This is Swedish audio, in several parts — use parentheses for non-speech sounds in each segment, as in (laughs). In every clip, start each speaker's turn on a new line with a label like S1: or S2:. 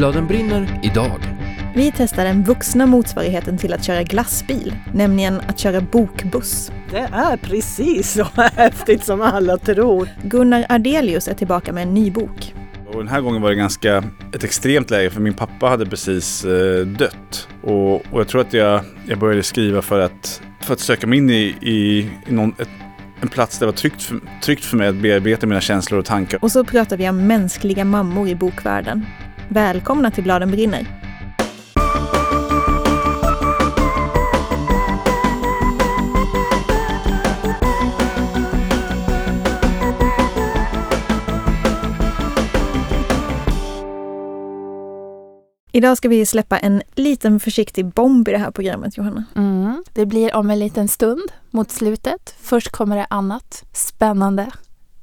S1: Bladen brinner idag.
S2: Vi testar den vuxna motsvarigheten till att köra glassbil, nämligen att köra bokbuss.
S3: Det är precis så (laughs) häftigt som alla tror.
S2: Gunnar Ardelius är tillbaka med en ny bok.
S4: Och den här gången var det ganska ett extremt läge för min pappa hade precis eh, dött. Och, och jag tror att jag, jag började skriva för att, för att söka mig in i, i, i någon, ett, en plats där det var tryggt för, tryggt för mig att bearbeta mina känslor och tankar.
S2: Och så pratar vi om mänskliga mammor i bokvärlden. Välkomna till Bladen brinner. Idag ska vi släppa en liten försiktig bomb i det här programmet, Johanna.
S5: Mm, det blir om en liten stund mot slutet. Först kommer det annat spännande.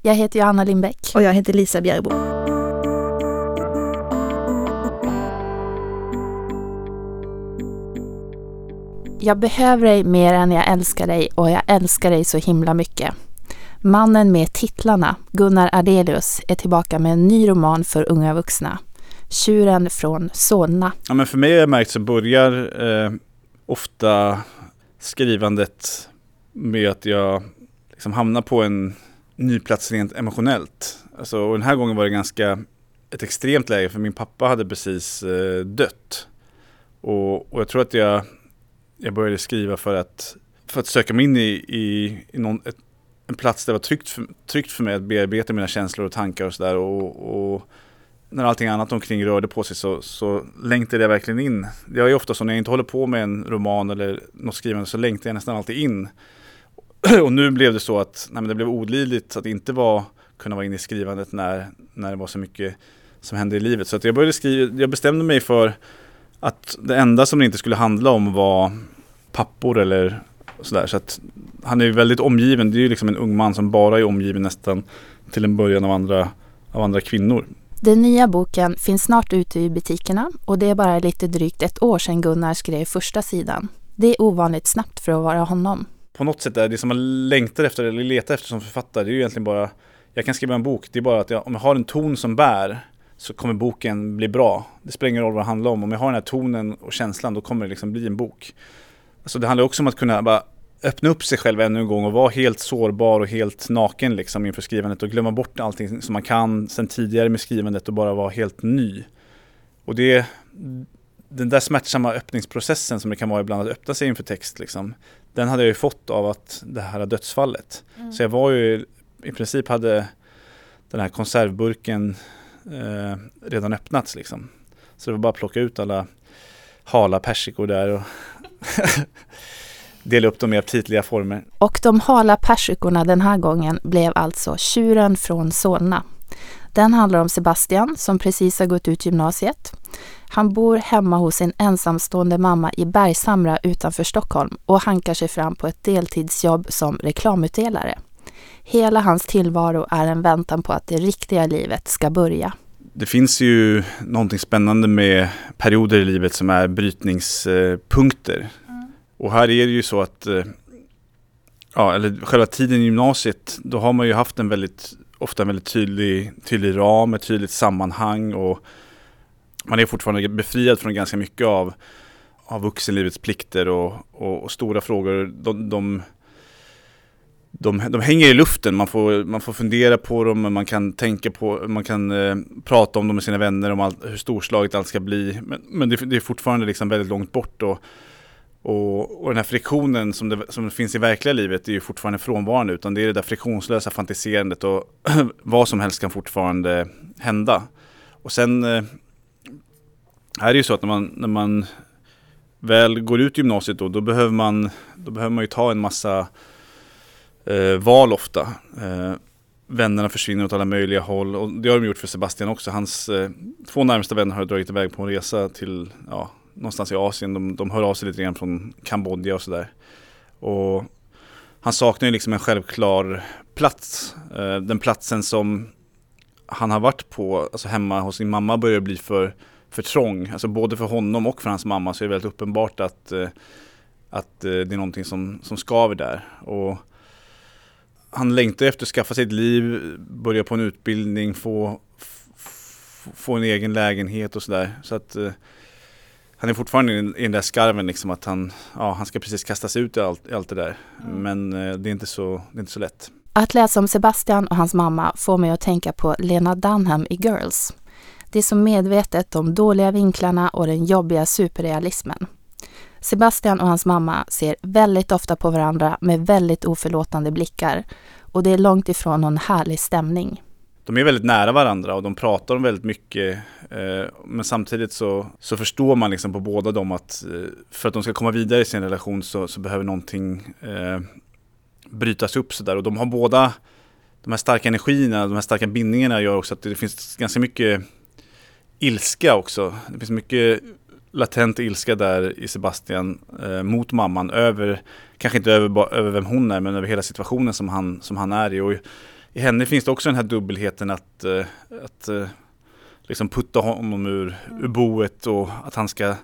S5: Jag heter Johanna Lindbäck.
S2: Och jag heter Lisa Bjärbo.
S5: Jag behöver dig mer än jag älskar dig och jag älskar dig så himla mycket. Mannen med titlarna, Gunnar Ardelius, är tillbaka med en ny roman för unga vuxna. Tjuren från Solna.
S4: Ja, men för mig har jag märkt så börjar eh, ofta skrivandet med att jag liksom hamnar på en ny plats rent emotionellt. Alltså, och den här gången var det ganska ett extremt läge för min pappa hade precis eh, dött. Och, och jag tror att jag, jag började skriva för att, för att söka mig in i, i, i någon, ett, en plats där det var tryggt för, tryggt för mig att bearbeta mina känslor och tankar och sådär. Och, och när allting annat omkring rörde på sig så, så längtade jag verkligen in. Jag är ofta så när jag inte håller på med en roman eller något skrivande så längtar jag nästan alltid in. (clears throat) Och nu blev det så att nej, men det blev olidligt att inte vara, kunna vara inne i skrivandet när, när det var så mycket som hände i livet. Så att jag, började skriva, jag bestämde mig för att det enda som det inte skulle handla om var pappor eller sådär. Så att han är ju väldigt omgiven. Det är ju liksom en ung man som bara är omgiven nästan till en början av andra, av andra kvinnor.
S5: Den nya boken finns snart ute i butikerna och det är bara lite drygt ett år sedan Gunnar skrev första sidan. Det är ovanligt snabbt för att vara honom.
S4: På något sätt är det som man längtar efter eller letar efter som författare, det är ju egentligen bara jag kan skriva en bok, det är bara att jag, om jag har en ton som bär så kommer boken bli bra. Det spelar ingen roll vad det handlar om. Om jag har den här tonen och känslan då kommer det liksom bli en bok. Alltså det handlar också om att kunna bara öppna upp sig själv ännu en gång och vara helt sårbar och helt naken liksom inför skrivandet och glömma bort allting som man kan sen tidigare med skrivandet och bara vara helt ny. Och det den där smärtsamma öppningsprocessen som det kan vara ibland att öppna sig inför text liksom, den hade jag ju fått av att det här dödsfallet. Mm. Så jag var ju i princip hade den här konservburken eh, redan öppnats liksom. Så det var bara att plocka ut alla hala persikor där och (laughs) dela upp dem i aptitliga former.
S5: Och de hala persikorna den här gången blev alltså Tjuren från Solna. Den handlar om Sebastian som precis har gått ut gymnasiet. Han bor hemma hos sin ensamstående mamma i Bergshamra utanför Stockholm och hankar sig fram på ett deltidsjobb som reklamutdelare. Hela hans tillvaro är en väntan på att det riktiga livet ska börja.
S4: Det finns ju någonting spännande med perioder i livet som är brytningspunkter. Och här är det ju så att, eh, ja, eller själva tiden i gymnasiet, då har man ju haft en väldigt, ofta en väldigt tydlig, tydlig ram, ett tydligt sammanhang och man är fortfarande befriad från ganska mycket av, av vuxenlivets plikter och, och, och stora frågor. De, de, de, de, hänger i luften, man får, man får fundera på dem, man kan tänka på, man kan eh, prata om dem med sina vänner, om allt, hur storslaget allt ska bli. Men, men det, det, är fortfarande liksom väldigt långt bort. Och, och, och den här friktionen som, det, som finns i verkliga livet är ju fortfarande frånvarande utan det är det där friktionslösa fantiserandet och (clears throat) vad som helst kan fortfarande hända. Och sen eh, är det ju så att när man, när man väl går ut gymnasiet då, då behöver man, då behöver man ju ta en massa eh, val ofta. Eh, vännerna försvinner åt alla möjliga håll och det har de gjort för Sebastian också. Hans eh, två närmsta vänner har dragit iväg på en resa till ja, någonstans i Asien. De, de hör av sig lite grann från Kambodja och sådär. Och han saknar ju liksom en självklar plats. Eh, den platsen som han har varit på, alltså hemma hos sin mamma börjar bli för, för trång. Alltså både för honom och för hans mamma så är det väldigt uppenbart att, eh, att eh, det är någonting som, som skaver där. Och han längtar efter att skaffa sig ett liv, börja på en utbildning, få få en egen lägenhet och sådär. Så att eh, han är fortfarande i, i den där skarven liksom att han, ja, han ska precis kastas ut i allt, i allt det där.
S5: Mm.
S4: Men eh, det, är inte så, det är inte så lätt.
S5: Att läsa om Sebastian och hans mamma får mig att tänka på Lena Dunham i Girls. Det är så medvetet de dåliga vinklarna och den jobbiga superrealismen. Sebastian och hans mamma ser väldigt ofta på varandra med väldigt oförlåtande blickar och det är långt ifrån någon härlig stämning.
S4: De är väldigt nära varandra och de pratar om väldigt mycket. Eh, men samtidigt så, så förstår man liksom på båda dem att eh, för att de ska komma vidare i sin relation så, så behöver någonting eh, brytas upp sådär. Och de har båda, de här starka energierna, de här starka bindningarna gör också att det finns ganska mycket ilska också. Det finns mycket latent ilska där i Sebastian eh, mot mamman över, kanske inte över, över vem hon är, men över hela situationen som han, som han är i. Och i, i henne finns det också den här dubbelheten att, eh, att eh, liksom putta honom ur, ur boet och att han ska,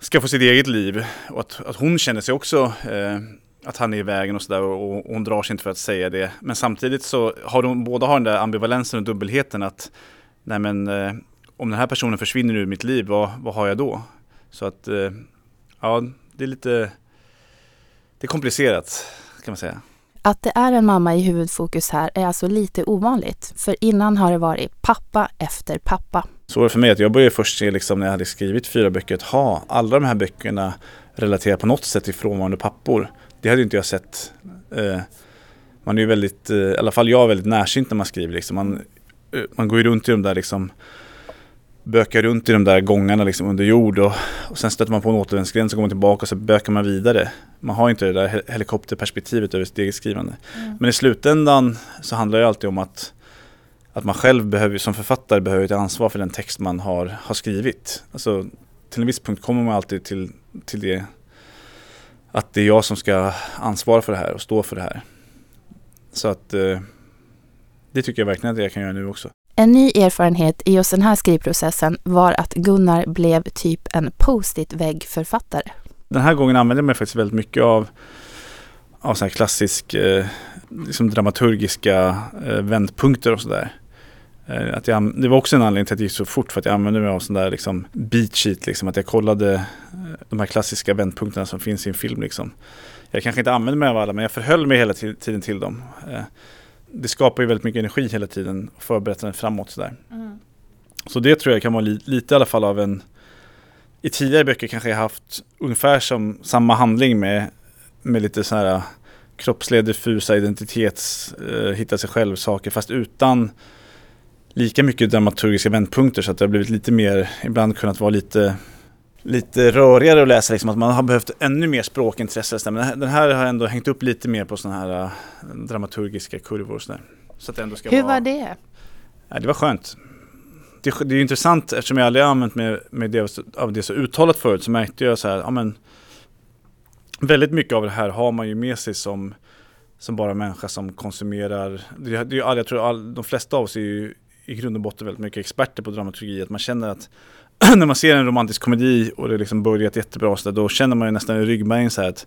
S4: ska få sitt eget liv. Och att, att hon känner sig också eh, att han är i vägen och sådär och, och hon drar sig inte för att säga det. Men samtidigt så har de båda har den där ambivalensen och dubbelheten att nej men eh, om den här personen försvinner ur mitt liv, vad, vad har jag då? Så att eh, ja, det är lite det är komplicerat kan man säga.
S5: Att det är en mamma i huvudfokus här är alltså lite ovanligt, för innan har det varit pappa efter pappa.
S4: Så var det för mig att jag började först se liksom när jag hade skrivit fyra böcker att ha alla de här böckerna relaterar på något sätt till frånvarande pappor. Det hade inte jag sett. Eh, man är ju väldigt, eh, i alla fall jag är väldigt närsynt när man skriver liksom. Man, man går ju runt i de där liksom bökar runt i de där gångarna liksom under jord och, och sen stöter man på en återvändsgränd så går man tillbaka och så bökar man vidare. Man har inte det där helikopterperspektivet över sitt eget skrivande. Mm. Men i slutändan så handlar det alltid om att, att man själv behöver, som författare behöver ta ansvar för den text man har, har skrivit. Alltså, till en viss punkt kommer man alltid till, till det att det är jag som ska ansvara för det här och stå för det här. Så att eh, det tycker jag verkligen att jag kan göra nu också.
S5: En ny erfarenhet i just den här skrivprocessen var att Gunnar blev typ en post-it-väggförfattare.
S4: Den här gången använde jag mig faktiskt väldigt mycket av, av så här klassisk eh, liksom dramaturgiska eh, vändpunkter och sådär. Eh, att jag, det var också en anledning till att det gick så fort för att jag använde mig av sån där liksom beat sheet, liksom, att jag kollade eh, de här klassiska vändpunkterna som finns i en film. Liksom. Jag kanske inte använde mig av alla men jag förhöll mig hela tiden till dem. Eh, det skapar ju väldigt mycket energi hela tiden, förberedandet framåt sådär. Mm. Så det tror jag kan vara li lite i alla fall av en i tidigare böcker kanske jag haft ungefär som samma handling med, med lite så här kroppsliga diffusa identitets, eh, hitta sig själv saker fast utan lika mycket dramaturgiska vändpunkter så att det har blivit lite mer, ibland kunnat vara lite lite rörigare att läsa, liksom, att man har behövt ännu mer språkintresse. Men den här har ändå hängt upp lite mer på sådana här uh, dramaturgiska kurvor. Och sådär. Så att det ändå ska
S5: Hur
S4: vara,
S5: var det?
S4: Ja, det var skönt. Det, det är intressant eftersom jag aldrig använt mig med det, av det så uttalat förut så märkte jag så här, ja men väldigt mycket av det här har man ju med sig som, som bara människa som konsumerar. Det, det, jag tror all, de flesta av oss är ju i grund och botten väldigt mycket experter på dramaturgi. Att man känner att (clears throat) när man ser en romantisk komedi och det liksom börjat jättebra så där, då känner man ju nästan i ryggmärgen så här att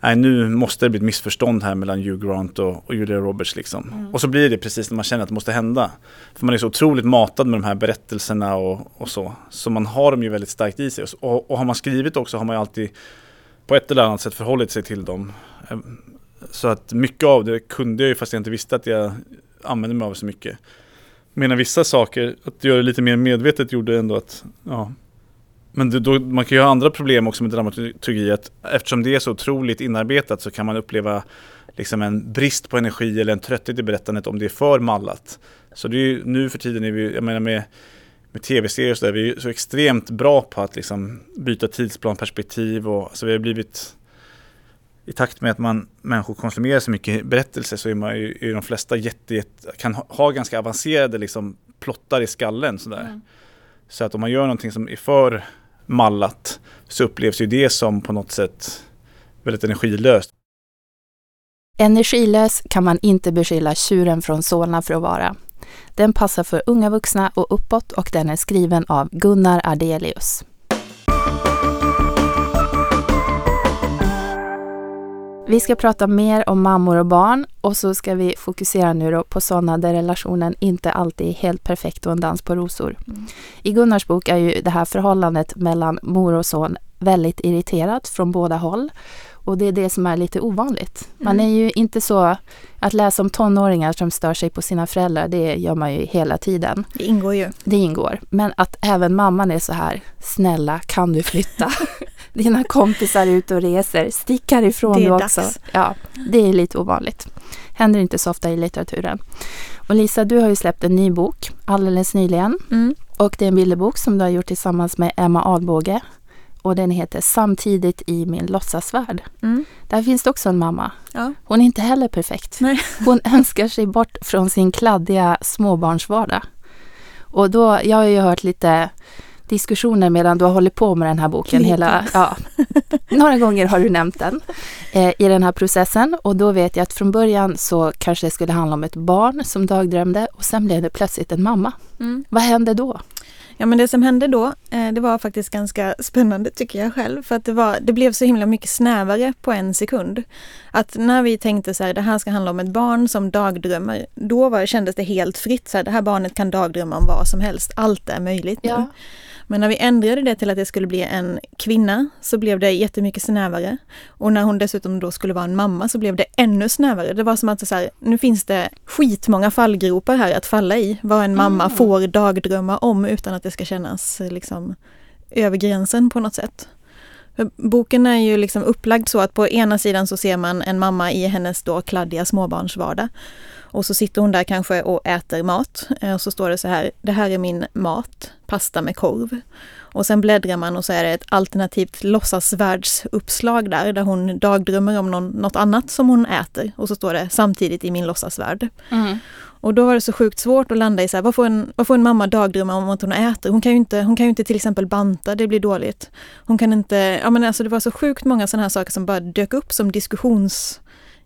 S4: nej nu måste det bli ett missförstånd här mellan Hugh Grant och, och Julia Roberts liksom. Mm. Och så blir det precis när man känner att det måste hända. För man är så otroligt matad med de här berättelserna och, och så. Så man har dem ju väldigt starkt i sig. Och, och har man skrivit också har man ju alltid på ett eller annat sätt förhållit sig till dem. Så att mycket av det kunde jag ju fast jag inte visste att jag använde mig av så mycket. Medan vissa saker, att göra det lite mer medvetet gjorde ändå att, ja. Men det, då, man kan ju ha andra problem också med dramaturgi, att eftersom det är så otroligt inarbetat så kan man uppleva liksom en brist på energi eller en trötthet i berättandet om det är för mallat. Så det är ju, nu för tiden är vi, jag menar med, med tv-serier och sådär, vi är så extremt bra på att liksom byta tidsplanperspektiv och alltså vi har blivit i takt med att man, människor konsumerar så mycket berättelser så är, man ju, är de flesta jätte, jätte, kan ha, ha ganska avancerade liksom, plottar i skallen. Sådär. Mm. Så att om man gör någonting som är för mallat så upplevs ju det som på något sätt väldigt energilöst.
S5: Energilös kan man inte beskylla Tjuren från Solna för att vara. Den passar för unga vuxna och uppåt och den är skriven av Gunnar Ardelius. Vi ska prata mer om mammor och barn och så ska vi fokusera nu då på sådana där relationen inte alltid är helt perfekt och en dans på rosor.
S2: Mm.
S5: I Gunnars bok är ju det här förhållandet mellan mor och son väldigt irriterat från båda håll. Och det är det som är lite ovanligt. Man
S2: Mm.
S5: är ju inte så... Att läsa om tonåringar som stör sig på sina föräldrar, det gör man ju hela tiden.
S2: Det ingår ju.
S5: Det ingår. Men att även mamman är så här, snälla kan du flytta? (laughs) Dina kompisar är ute och reser, stick härifrån du också.
S2: dags.
S5: Ja, det är lite ovanligt. Händer inte så ofta i litteraturen. Och Lisa, du har ju släppt en ny bok alldeles nyligen.
S2: Mm.
S5: Och det är en bilderbok som du har gjort tillsammans med Emma Adbåge. Och den heter Samtidigt i min låtsasvärld.
S2: Mm.
S5: Där finns det också en mamma.
S2: Ja.
S5: Hon är inte heller perfekt.
S2: Nej. (laughs)
S5: Hon önskar sig bort från sin kladdiga småbarnsvardag. Och då, jag har ju hört lite diskussioner medan du har hållit på med den här boken.
S2: Lite.
S5: Hela, ja, (laughs) några gånger har du nämnt den eh, i den här processen. Och då vet jag att från början så kanske det skulle handla om ett barn som dagdrömde och sen blev det plötsligt en mamma.
S2: Mm.
S5: Vad hände då?
S2: Ja men det som hände då, eh, det var faktiskt ganska spännande tycker jag själv. För att det, var, det blev så himla mycket snävare på en sekund. Att när vi tänkte så här, det här ska handla om ett barn som dagdrömmer. Då var, kändes det helt fritt. Så här, det här barnet kan dagdrömma om vad som helst. Allt är möjligt nu. Men när vi ändrade det till att det skulle bli en kvinna så blev det jättemycket snävare. Och när hon dessutom då skulle vara en mamma så blev det ännu snävare. Det var som att så här, nu finns det skitmånga fallgropar här att falla i. Vad en mamma
S5: Mm.
S2: får dagdrömma om utan att det ska kännas liksom över gränsen på något sätt. Boken är ju liksom upplagd så att på ena sidan så ser man en mamma i hennes då kladdiga småbarnsvardag. Och så sitter hon där kanske och äter mat. Eh, Och så står det så här, det här är min mat, pasta med korv. Och sen bläddrar man och så är det ett alternativt låtsasvärldsuppslag där, där hon dagdrömmer om någon, något annat som hon äter. Och så står det samtidigt i min låtsasvärld.
S5: Mm.
S2: Och då var det så sjukt svårt att landa i så här, vad får en, vad får en mamma dagdrömma om att hon äter? Hon kan ju inte, hon kan ju inte till exempel banta, det blir dåligt. Hon kan inte, ja men alltså det var så sjukt många sådana här saker som bara dök upp som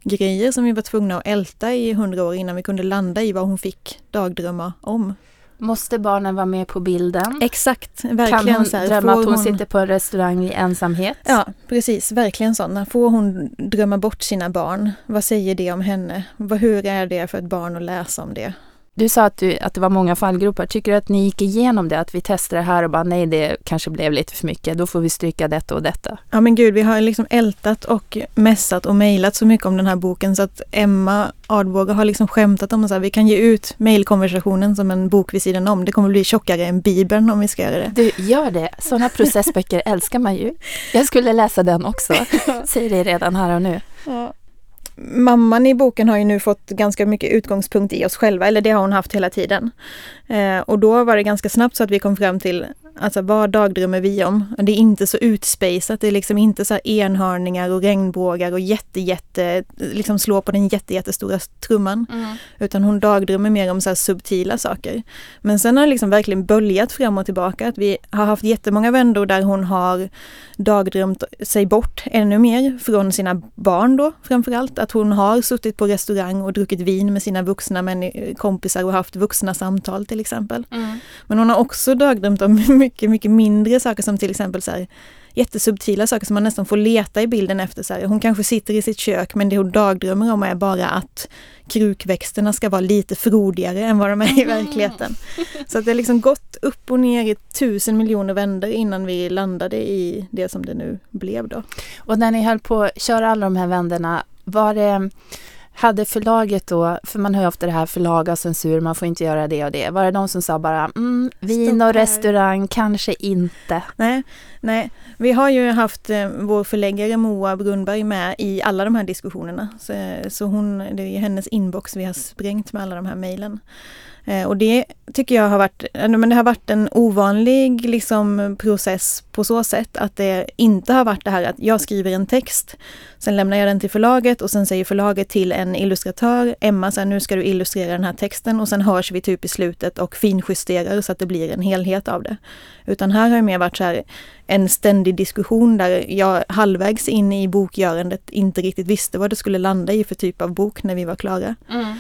S2: diskussionsgrejer som vi var tvungna att älta i hundra år innan vi kunde landa i vad hon fick dagdrömma om.
S5: Måste barnen vara med på bilden?
S2: Exakt,
S5: Kan
S2: verkligen
S5: hon
S2: så här,
S5: drömma att hon, sitter på en restaurang i ensamhet?
S2: Ja, precis. Verkligen sådana. Får hon drömma bort sina barn? Vad säger det om henne? Hur är det för ett barn att läsa om det?
S5: Du sa att, du, att det var många fallgropar. Tycker du att ni gick igenom det? Att vi testade det här och bara nej, det kanske blev lite för mycket. Då får vi stryka detta och detta.
S2: Ja men gud, vi har liksom ältat och messat och mejlat så mycket om den här boken så att Emma Advåga har liksom skämtat om att vi kan ge ut mejlkonversationen som en bok vid sidan om. Det kommer bli tjockare än Bibeln om vi ska göra det.
S5: Du, gör det. Sådana processböcker (laughs) älskar man ju. Jag skulle läsa den också. (laughs) Säger det redan här och nu.
S2: Mamman i boken har ju nu fått ganska mycket utgångspunkt i oss själva, eller det har hon haft hela tiden. Eh, och då var det ganska snabbt så att vi kom fram till, alltså vad dagdrömmer vi om? Det är inte så utspejsat, det är liksom inte så enhörningar och regnbågar och jätte, jätte, liksom slå på den jätte, jättestora trumman. Utan hon dagdrömmer mer om så subtila saker. Men sen har det liksom verkligen böljat fram och tillbaka. Att vi har haft jättemånga vändor där hon har dagdrömt sig bort ännu mer från sina barn då framförallt. Att hon har suttit på restaurang och druckit vin med sina vuxna kompisar och haft vuxna samtal till exempel. Men hon har också dagdrömt om (laughs) mycket, mycket mindre saker som till exempel så här, jättesubtila saker som man nästan får leta i bilden efter. Så här. Hon kanske sitter i sitt kök men det hon dagdrömmer om är bara att krukväxterna ska vara lite frodigare än vad de är i verkligheten. (laughs) Så att det har liksom gått upp och ner i tusen miljoner vändor innan vi landade i det som det nu blev då.
S5: Och när ni höll på att köra alla de här vänderna, var det, hade förlaget då, för man hör ju ofta det här förlag och censur, man får inte göra det och det. Var det de som sa bara, mm, vin och
S2: här."
S5: restaurang, kanske inte?
S2: Nej, nej, vi har ju haft eh, vår förläggare Moa Brunnberg med i alla de här diskussionerna. Så, så hon, det är hennes inbox vi har sprängt med alla de här mejlen. Eh, och det tycker jag har varit, eh, men det har varit en ovanlig liksom, process på så sätt att det inte har varit det här att jag skriver en text, sen lämnar jag den till förlaget och sen säger förlaget till en illustratör, Emma, så här, nu ska du illustrera den här texten och sen hörs vi typ i slutet och finjusterar så att det blir en helhet av det. Utan här har det mer varit så här en ständig diskussion där jag halvvägs in i bokgörandet inte riktigt visste vad det skulle landa i för typ av bok när vi var klara.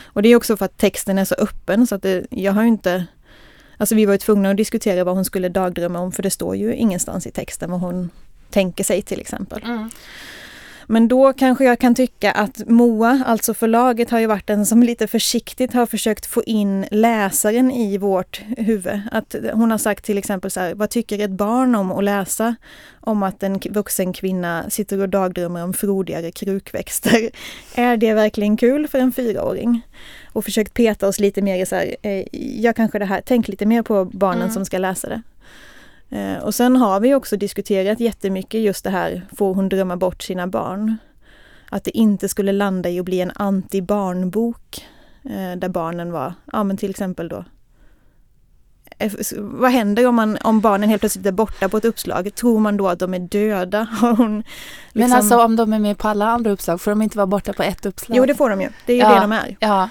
S2: Och det är också för att texten är så öppen så att det, jag har ju inte Alltså vi var tvungna att diskutera vad hon skulle dagdrömma om för det står ju ingenstans i texten vad hon tänker sig till exempel. Men då kanske jag kan tycka att Moa, alltså förlaget, har ju varit den som lite försiktigt har försökt få in läsaren i vårt huvud. Att hon har sagt till exempel så här, vad tycker ett barn om att läsa om att en vuxen kvinna sitter och dagdrömmer om frodigare krukväxter? (laughs) Är det verkligen kul för en fyraåring? Och försökt peta oss lite mer i så här, eh, jag kanske det här, tänk lite mer på barnen
S5: Mm.
S2: som ska läsa det. Eh, och sen har vi också diskuterat jättemycket just det här, får hon drömma bort sina barn? Att det inte skulle landa i att bli en anti-barnbok eh, där barnen var, ja men till exempel då eh, vad händer om, man, om barnen helt plötsligt är borta på ett uppslag? Tror man då att de är döda? (laughs) Hon
S5: Men
S2: liksom-
S5: alltså om de är med på alla andra uppslag, får de inte vara borta på ett uppslag?
S2: Jo, det får de ju. Det är ju
S5: Ja.
S2: det de är.
S5: Ja,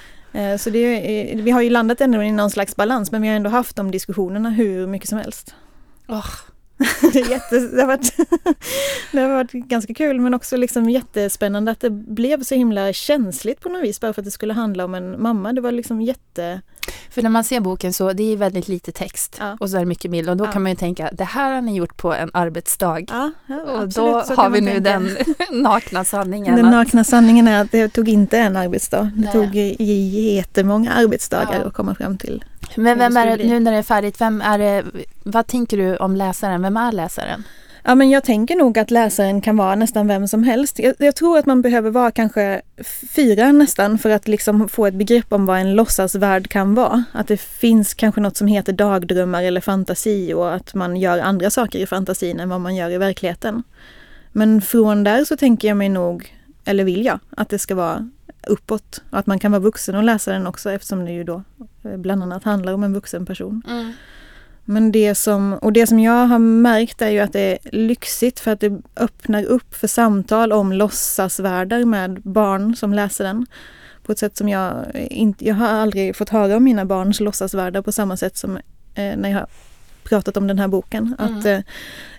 S2: Så det är, vi har ju landat ändå i någon slags balans, men vi har ändå haft de diskussionerna hur mycket som helst.
S5: Åh. (laughs)
S2: Det, är jätte, det, har varit, (laughs) det har varit ganska kul men också liksom jättespännande att det blev så himla känsligt på något vis bara för att det skulle handla om en mamma. Det var liksom jätte...
S5: för när man ser boken så det är väldigt lite text
S2: Ja.
S5: och så är det mycket bild och då
S2: Ja.
S5: kan man ju tänka det här har ni gjort på en arbetsdag.
S2: Ja,
S5: och
S2: absolut,
S5: då har vi nu
S2: tänka.
S5: den (laughs) nakna sanningen.
S2: Den nakna sanningen är att det tog inte en arbetsdag. Det
S5: Nej.
S2: tog jättemånga arbetsdagar
S5: Ja.
S2: att komma fram till.
S5: Men vem är det, nu när det är färdigt, vem är det, vad tänker du om läsaren? Vem är läsaren?
S2: Ja, men jag tänker nog att läsaren kan vara nästan vem som helst. Jag, jag tror att man behöver vara kanske fyra nästan för att liksom få ett begrepp om vad en låtsasvärld kan vara. Att det finns kanske något som heter dagdrömmar eller fantasi och att man gör andra saker i fantasin än vad man gör i verkligheten. Men från där så tänker jag mig nog, eller vill jag, att det ska vara uppåt. Och att man kan vara vuxen och läsa den också eftersom det ju då eh, bland annat handlar om en vuxen person. Men det som, och det som jag har märkt är ju att det är lyxigt för att det öppnar upp för samtal om låtsasvärldar med barn som läser den. På ett sätt som jag inte, jag har aldrig fått höra om mina barns låtsasvärldar på samma sätt som eh, när jag har pratat om den här boken.
S5: Mm.
S2: Att eh,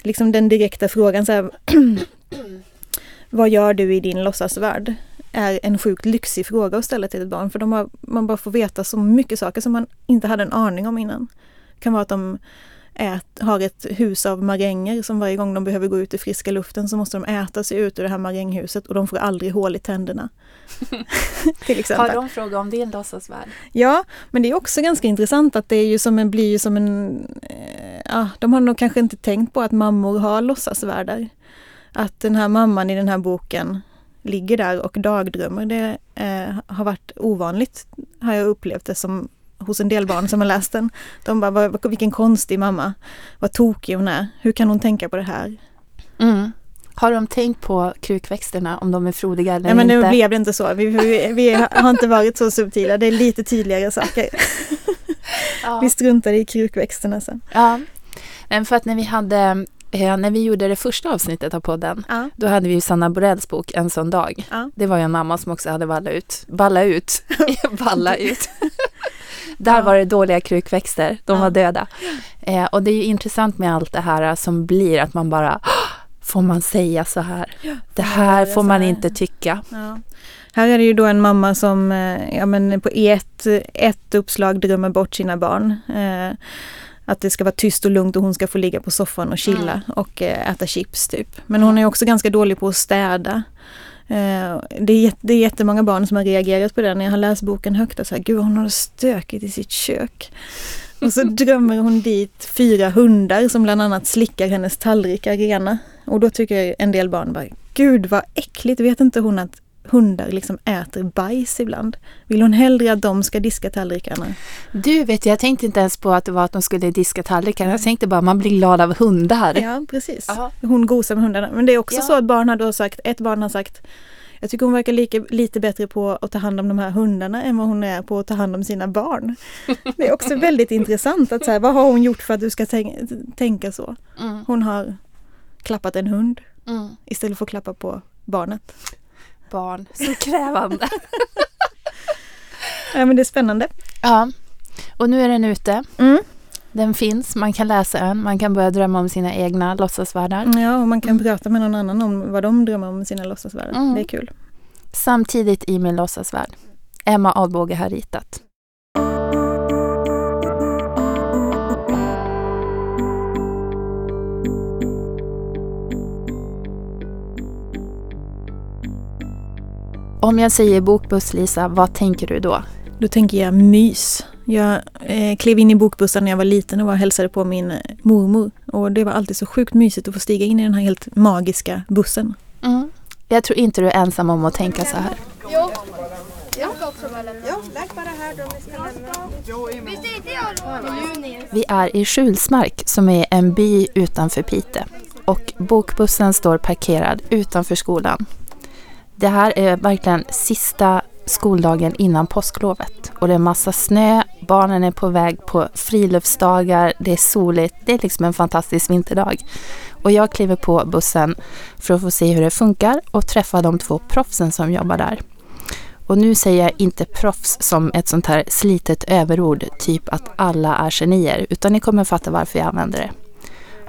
S2: liksom den direkta frågan så här, (clears throat) Vad gör du i din låtsasvärld? Är en sjukt lyxig fråga att ställa till ett barn för de har, man bara får veta så mycket saker som man inte hade en aning om innan. Det kan vara att de ät, har ett hus av maränger som varje gång de behöver gå ut i friska luften så måste de äta sig ut ur det här maränghuset och de får aldrig hål i tänderna. (laughs) (laughs) till exempel.
S5: Har de frågat om din låtsasvärld?
S2: Ja, men det är också ganska intressant att det är ju som en, blir ju som en... Eh, ja, de har nog kanske inte tänkt på att mammor har låtsasvärldar. Att den här mamman i den här boken ligger där och dagdrömmer. Det eh, har varit ovanligt, har jag upplevt det som hos en del barn som har läst den. De bara, vad, vilken konstig mamma. Vad tokig hon är. Hur kan hon tänka på det här?
S5: Mm. Har de tänkt på krukväxterna, om de är frodiga eller
S2: Nej men
S5: inte?
S2: nu blev det inte så. Vi, vi, vi har inte varit så subtila. Det är lite tydligare saker. (laughs)
S5: ja.
S2: Vi struntade i krukväxterna sen.
S5: ja. Men för att när vi hade, eh, när vi gjorde det första avsnittet av podden,
S2: Ja.
S5: då hade vi ju Sanna Borells bok En sån dag.
S2: Ja.
S5: Det var ju en mamma som också hade ballat ut. Balla ut. (laughs) Balla ut. (laughs) Där
S2: Ja.
S5: var det dåliga krukväxter. De var döda. Eh, och det är ju intressant med allt det här som blir att man bara "Ah, Får man säga så här? Det här får man
S2: här?"
S5: inte tycka.
S2: Här är det ju då en mamma som eh, ja, men på ett, ett uppslag drömmer bort sina barn. Eh, att det ska vara tyst och lugnt och hon ska få ligga på soffan och chilla
S5: Mm.
S2: och eh, äta chips typ. Men hon är också ganska dålig på att städa. Eh, det, är, det är jättemånga barn som har reagerat på det när jag har läst boken högt och så här, gud hon har stökigt i sitt kök. Och så (laughs) drömmer hon dit fyra hundar som bland annat slickar hennes tallrikar rena. Och då tycker en del barn bara, gud vad äckligt, vet inte hon att hundar liksom äter bajs ibland? Vill hon hellre att de ska diska tallrikarna?
S5: Du vet, jag tänkte inte ens på att det var att de skulle diska tallrikarna. Jag tänkte bara man blir glad av hundar.
S2: Ja, precis.
S5: Ja.
S2: Hon gosar med hundarna. Men det är också
S5: Ja.
S2: så att barn har då sagt, ett barn har sagt jag tycker hon verkar lika, lite bättre på att ta hand om de här hundarna än vad hon är på att ta hand om sina barn. (laughs) Det är också väldigt intressant att så här, vad har hon gjort för att du ska tänk, tänka så?
S5: Mm,
S2: Hon har klappat en hund
S5: mm.
S2: istället för att klappa på barnet.
S5: Barn, så (laughs) krävande.
S2: Ja, men det är spännande.
S5: ja, och nu är den ute.
S2: Mm.
S5: Den finns, man kan läsa den, man kan börja drömma om sina egna låtsasvärldar.
S2: Ja, och man kan prata med någon annan om vad de drömmer om sina låtsasvärldar.
S5: Mm.
S2: Det är kul.
S5: Samtidigt i min låtsasvärld. Emma Adbåge har ritat. Om jag säger bokbuss Lisa, vad tänker du då?
S2: Då tänker jag mys. Jag eh, klev in i bokbussen när jag var liten och var och hälsade på min eh, mormor. Och det var alltid så sjukt mysigt att få stiga in i den här helt magiska bussen.
S5: Mm. Jag tror inte du är ensam om att tänka så här.
S1: Jo. Vi är
S5: i Skjulsmark som är en by utanför Pite och bokbussen står parkerad utanför skolan. Det här är verkligen sista skoldagen innan påsklovet och det är massa snö, barnen är på väg på friluftsdagar, det är soligt, det är liksom en fantastisk vinterdag. Och jag kliver på bussen för att få se hur det funkar och träffa de två proffsen som jobbar där. Och nu säger jag inte proffs som ett sånt här slitet överord, typ att alla är genier, utan ni kommer fatta varför jag använder det.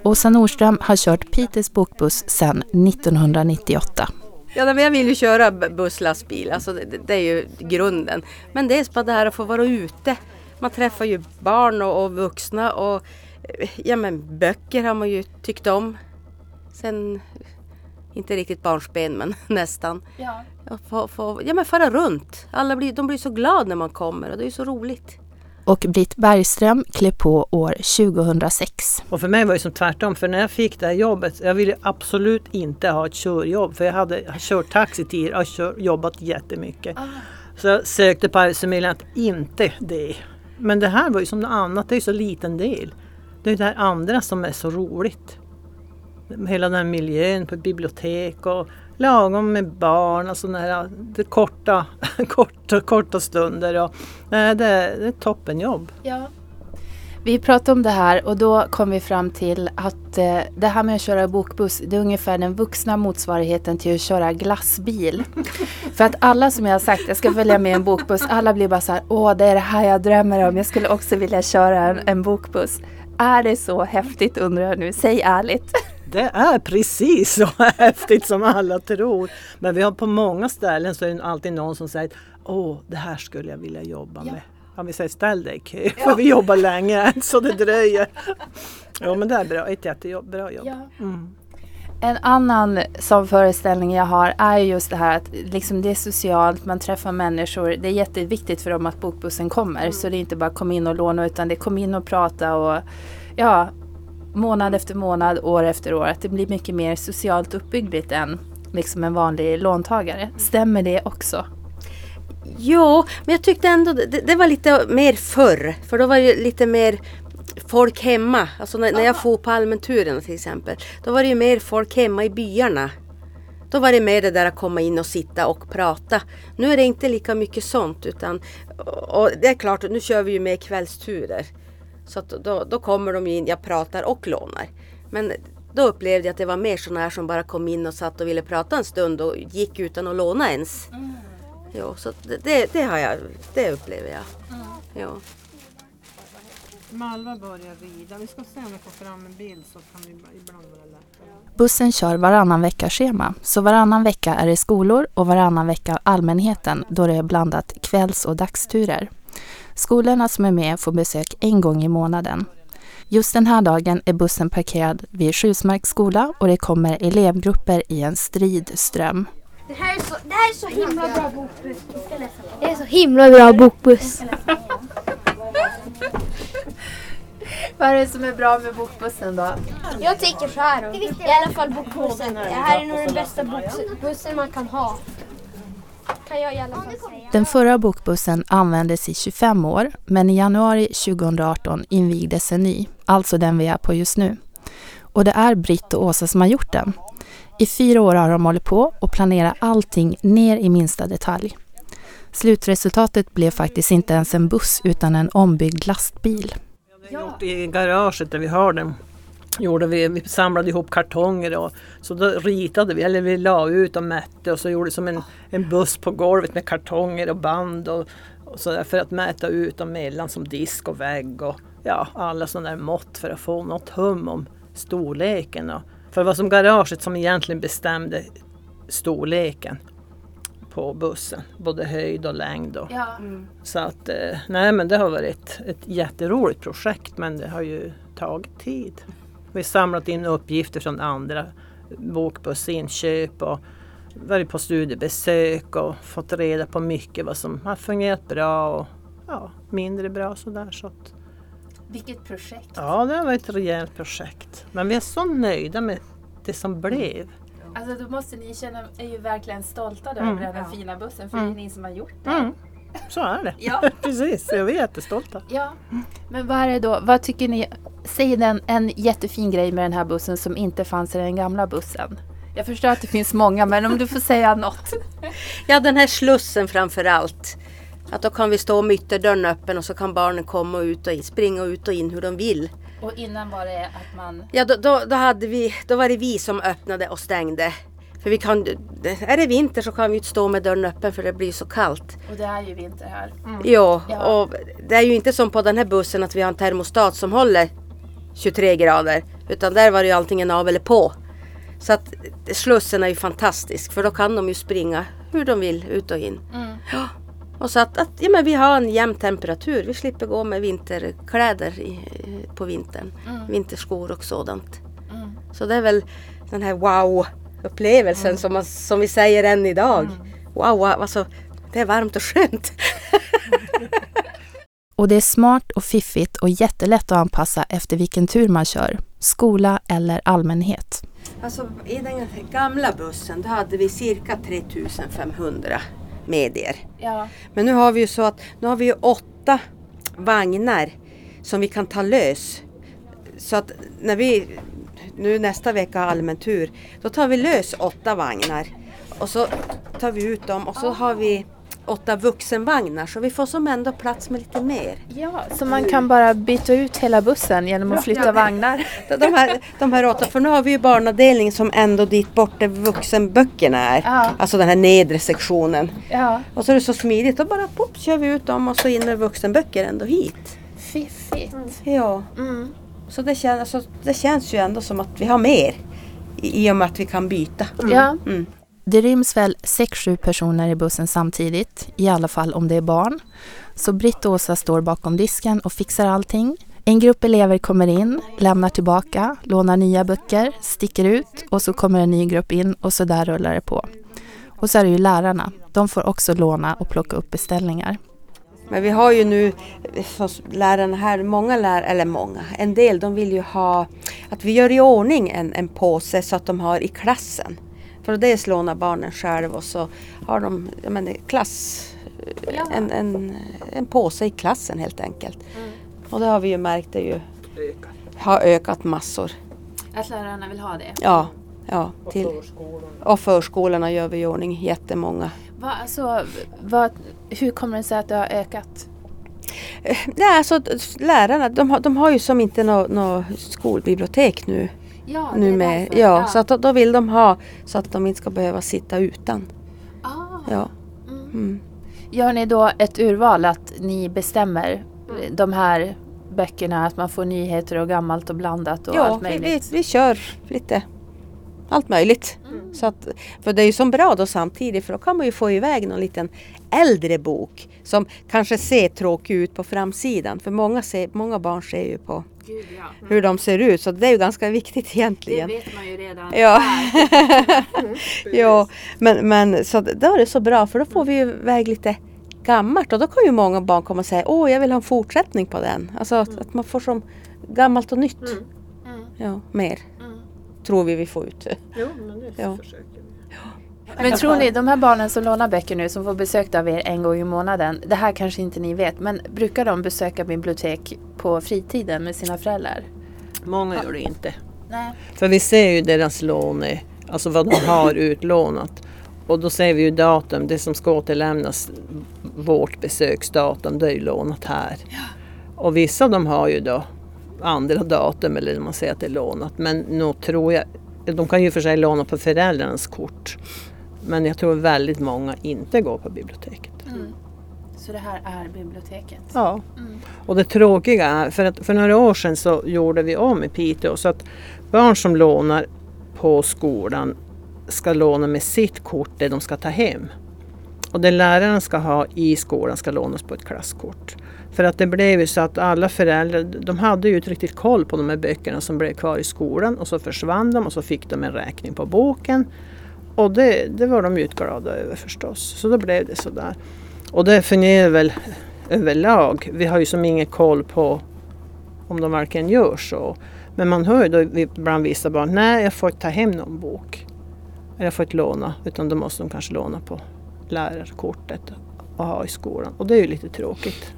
S5: Åsa Nordström har kört Peters bokbuss sedan 1998.
S6: Ja, men jag vill ju köra busslastbil, alltså det, det, är ju grunden. Men dels bara det här att få vara ute. Man träffar ju barn och, och vuxna och ja men böcker har man ju tyckt om. Sen, inte riktigt barnsben men (laughs) nästan. Ja. Få, få, ja men fara runt. Alla blir, de blir så glada när man kommer och det är ju så roligt.
S5: Och Britt Bergström klev på år 2006.
S3: Och för mig var det som tvärtom, för när jag fick det här jobbet, jag ville absolut inte ha ett körjobb, för jag hade kört taxi tidigare och jobbat jättemycket. Ah. Så jag sökte på Arbetsförmedlingen att inte det. Men det här var ju som något annat, det är ju så liten del. Det är det här andra som är så roligt. Hela den här miljön på ett bibliotek och lagom med barn och sådana här korta, (laughs) korta, korta stunder. Och, nej, det, är, det är ett toppenjobb.
S5: Ja. Vi pratade om det här och då kom vi fram till att eh, det här med att köra bokbuss, det är ungefär den vuxna motsvarigheten till att köra glassbil. (laughs) För att alla som jag har sagt, jag ska följa med en bokbuss, alla blir bara så här, åh det är det här jag drömmer om, jag skulle också vilja köra en, en bokbuss. Är det så häftigt undrar jag nu, säg ärligt. (laughs)
S3: Det är precis så (laughs) häftigt som alla tror. Men vi har på många ställen så är det alltid någon som säger Åh, det här skulle jag vilja jobba ja. med. Ja, vi säger ställ dig i kö ja. (laughs) för vi jobbar länge (laughs) så det dröjer. Ja men det är bra, ett jättebra jobb. Ja. Mm.
S5: En annan sån föreställning jag har är just det här att liksom det är socialt, man träffar människor. Det är jätteviktigt för dem att bokbussen kommer. Mm. Så det är inte bara kom in och låna utan det är kom in och prata och ja, månad efter månad, år efter år. Att det blir mycket mer socialt uppbyggligt än liksom en vanlig låntagare. Stämmer det också?
S6: Jo, men jag tyckte ändå det, det var lite mer förr. För då var det lite mer folk hemma. Alltså när, när jag for på allmänturen till exempel. Då var det ju mer folk hemma i byarna. Då var det mer det där att komma in och sitta och prata. Nu är det inte lika mycket sånt utan och det är klart, nu kör vi ju med kvällsturer. Så då, då kommer de in, jag pratar och lånar. Men då upplevde jag att det var mer sådana här som bara kom in och satt och ville prata en stund och gick utan att låna ens. Mm. Jo, så det, det, har jag, det upplever jag. Mm. Jo.
S3: Malva börjar rida. Vi ska se om vi får fram en bild så kan vi ibland vara lättare.
S5: Bussen kör varannan vecka-schema. Så varannan vecka är det skolor och varannan vecka allmänheten då det är blandat kvälls och dagsturer. Skolorna som är med får besök en gång i månaden. Just den här dagen är bussen parkerad vid Sjusmarks skola och det kommer elevgrupper i en strid ström.
S1: Det här är så, det här är så himla bra bokbuss. Det är så himla bra bokbuss.
S5: Vad är det som är bra med bokbussen då?
S1: Jag tycker så här. I alla fall bokbussen. Det här är nog den bästa bokbussen man kan ha. Kan jag i alla fall säga.
S5: Den förra bokbussen användes i 25 år men i januari 2018 invigdes en ny, alltså den vi är på just nu. Och det är Britt och Åsa som har gjort den. I fyra år har de hållit på och planerat allting ner i minsta detalj. Slutresultatet blev faktiskt inte ens en buss utan en ombyggd lastbil.
S3: Vi har gjort i garaget där vi har den. Gjorde vi, vi samlade ihop kartonger och så då ritade vi, eller vi la ut och mätte och så gjorde vi som en, en buss på golvet med kartonger och band och, och så där för att mäta ut dem mellan som disk och vägg och ja, alla sådana där mått för att få något hum om storleken. Och, för det var som garaget som egentligen bestämde storleken på bussen, både höjd och längd. Och, ja. mm. Så att, eh, nej men det har varit ett, ett jätteroligt projekt men det har ju tagit tid. Vi har samlat in uppgifter från andra bokbussinköp och varit på studiebesök och fått reda på mycket vad som har fungerat bra och ja, mindre bra sådär. Så att,
S5: Vilket projekt.
S3: ja, det har varit ett rejält projekt. Men vi är så nöjda med det som blev.
S5: Alltså då måste ni känna är ju verkligen stolta
S3: Mm.
S5: över den här fina bussen för
S3: Mm.
S5: det är ni som har gjort det.
S3: Mm. Så är det.
S5: Ja. (laughs)
S3: Precis, jag är jättestolta.
S5: Ja, men vad är det då? Vad tycker ni? Säg den, en jättefin grej med den här bussen som inte fanns i den gamla bussen. Jag förstår att det finns många, men om du får säga något. (laughs)
S6: Ja, den här slussen framför allt. Att då kan vi stå med ytterdörren öppen och så kan barnen komma och ut och in, springa ut och in hur de vill.
S5: Och innan var det att man...
S6: Ja, då, då, då, hade vi, då var det vi som öppnade och stängde. För vi kan, är det vinter så kan vi inte stå med dörren öppen för det blir så kallt.
S5: Och det är ju vinter här.
S6: Ja,
S5: Ja.
S6: och det är ju inte som på den här bussen att vi har en termostat som håller 23 grader. Utan där var det ju allting av eller på. Så att slussen är ju fantastisk för då kan de ju springa hur de vill ut och in.
S5: Mm.
S6: Ja. Och så att, att ja, men vi har en jämn temperatur. Vi slipper gå med vinterkläder i, på vintern. Vinterskor och sådant.
S5: Mm.
S6: Så det är väl den här wow-upplevelsen som, man, som vi säger än idag. Wow, wow, alltså det är varmt och skönt. (laughs)
S5: Och det är smart och fiffigt och jättelätt att anpassa efter vilken tur man kör. Skola eller allmänhet.
S6: Alltså i den gamla bussen då hade vi cirka 3500 medier.
S5: Ja.
S6: Men nu har vi ju så att nu har vi ju åtta vagnar som vi kan ta lös. Så att när vi nu nästa vecka allmän tur då tar vi lös åtta vagnar och så tar vi ut dem och så har vi åtta vuxenvagnar så vi får som ändå plats med lite mer.
S5: ja, så man kan bara byta ut hela bussen genom att flytta vagnar. (laughs)
S6: De här, de här åtta, för nu har vi ju barnavdelningen som ändå dit bort där vuxenböckerna är.
S5: Ja.
S6: Alltså den här nedre sektionen.
S5: Ja,
S6: Och så är det så smidigt, då bara pop, kör vi ut dem och så in med vuxenböcker ändå hit.
S5: fiffigt.
S6: Ja,
S5: Mm.
S6: Så det, kän, alltså, det känns ju ändå som att vi har mer i, i och med att vi kan byta.
S5: Ja.
S6: Mm.
S5: Det ryms väl 6-7 personer i bussen samtidigt, i alla fall om det är barn. Så Britt och Åsa står bakom disken och fixar allting. En grupp elever kommer in, lämnar tillbaka, lånar nya böcker, sticker ut och så kommer en ny grupp in och så där rullar det på. Och så är det ju lärarna. De får också låna och plocka upp beställningar.
S6: Men vi har ju nu lärarna här, många lärare, eller många, en del de vill ju ha att vi gör i ordning en, en påse så att de har i klassen. För dels lånar barnen själv och så har de jag menar, klass, en, en, en påse i klassen helt enkelt. Och det har vi ju märkt det ju har ökat massor.
S5: Att lärarna vill ha det?
S6: Ja, ja till, och förskolorna gör vi i ordning jättemånga.
S5: Va, alltså, vad, hur kommer det sig att det har ökat?
S6: Nej, alltså lärarna de har, de har ju som inte något nå skolbibliotek nu.
S5: Ja,
S6: nu med. Ja, så att då, då vill de ha så att de inte ska behöva sitta utan.
S5: ah.
S6: Ja.
S5: Mm.
S6: Mm.
S5: Gör ni då ett urval att ni bestämmer de här böckerna, att man får nyheter och gammalt och blandat och
S6: Ja,
S5: allt
S6: vi, vi,
S5: möjligt?
S6: vi kör lite allt möjligt.
S5: Mm.
S6: Så att, för det är ju så bra då samtidigt för då kan man ju få iväg någon liten äldre bok som kanske ser tråkig ut på framsidan. För många, ser, många barn ser ju på
S5: Gud, ja.
S6: hur de ser ut så det är ju ganska viktigt (laughs) egentligen.
S5: Det vet man ju redan.
S6: Ja, ja (laughs) men, men så då är det så bra för då får vi ju iväg lite gammalt och då kan ju många barn komma och säga åh jag vill ha en fortsättning på den. Alltså att, att man får som gammalt och nytt.
S5: Mm.
S6: Ja, mer
S5: Mm.
S6: Tror vi vi får ut.
S3: Jo, men det
S6: Ja.
S3: försöker vi.
S5: Men tror ni, de här barnen som lånar böcker nu, som får besök av er en gång i månaden, det här kanske inte ni vet, men brukar de besöka bibliotek på fritiden med sina föräldrar?
S3: Många gör det inte.
S5: Nej.
S3: För vi ser ju deras lån, alltså vad de har utlånat. Och då ser vi ju datum, det som ska återlämnas, vårt besöksdatum, det är ju lånat här. Och vissa de har ju då andra datum eller man säger att det är lånat. Men nog tror jag, de kan ju för sig låna på föräldrarnas kort. Men jag tror väldigt många inte går på biblioteket.
S5: Mm. Så det här är biblioteket?
S3: Ja.
S5: Mm.
S3: Och det tråkiga är, för att för några år sedan så gjorde vi om i Piteå så att barn som lånar på skolan ska låna med sitt kort det de ska ta hem. Och det läraren ska ha i skolan ska lånas på ett klasskort. För att det blev ju så att alla föräldrar, de hade ju inte riktigt koll på de här böckerna som blev kvar i skolan och så försvann de och så fick de en räkning på boken. och det, det var de ju glada över förstås. Så då blev det sådär. Och det fungerar väl överlag. Vi har ju som ingen koll på om de verkligen gör så. Men man hör ju då bland vissa barn, nej jag får inte ta hem någon bok. Eller jag får inte låna, utan då måste de kanske låna på lärarkortet och ha i skolan. Och det är ju lite tråkigt.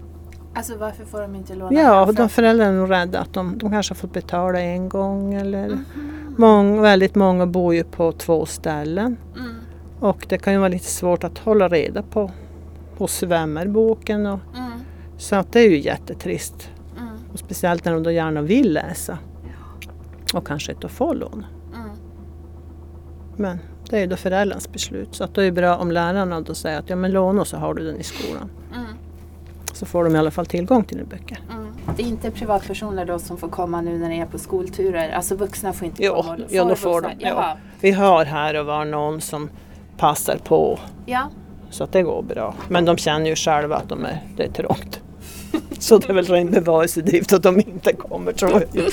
S5: Alltså varför får de inte låna?
S3: Ja, de föräldrarna är nog rädda att de, de kanske har fått betala en gång eller mm. många, väldigt många bor ju på två ställen. Mm. Och det kan ju vara lite svårt att hålla reda på hos vem är boken. Och, mm. Så att det är ju jättetrist. Mm. Och speciellt när de då gärna vill läsa. Och kanske inte får låna. Mm. Men det är ju då föräldrarnas beslut. Så att det är bra om lärarna då säger att ja men låna så har du den i skolan. Så får de i alla fall tillgång till böcker.
S5: Mm. Det är inte privatpersoner då som får komma nu när ni är på skolturer? Alltså vuxna får inte
S3: jo,
S5: komma? Får
S3: ja, då får de. Ja. Vi har här och var någon som passar på.
S5: Ja.
S3: Så att det går bra. Men de känner ju själva att de är, det är trångt. (laughs) Så det är väl ren bevarelsedrift att de inte kommer tror jag. (laughs)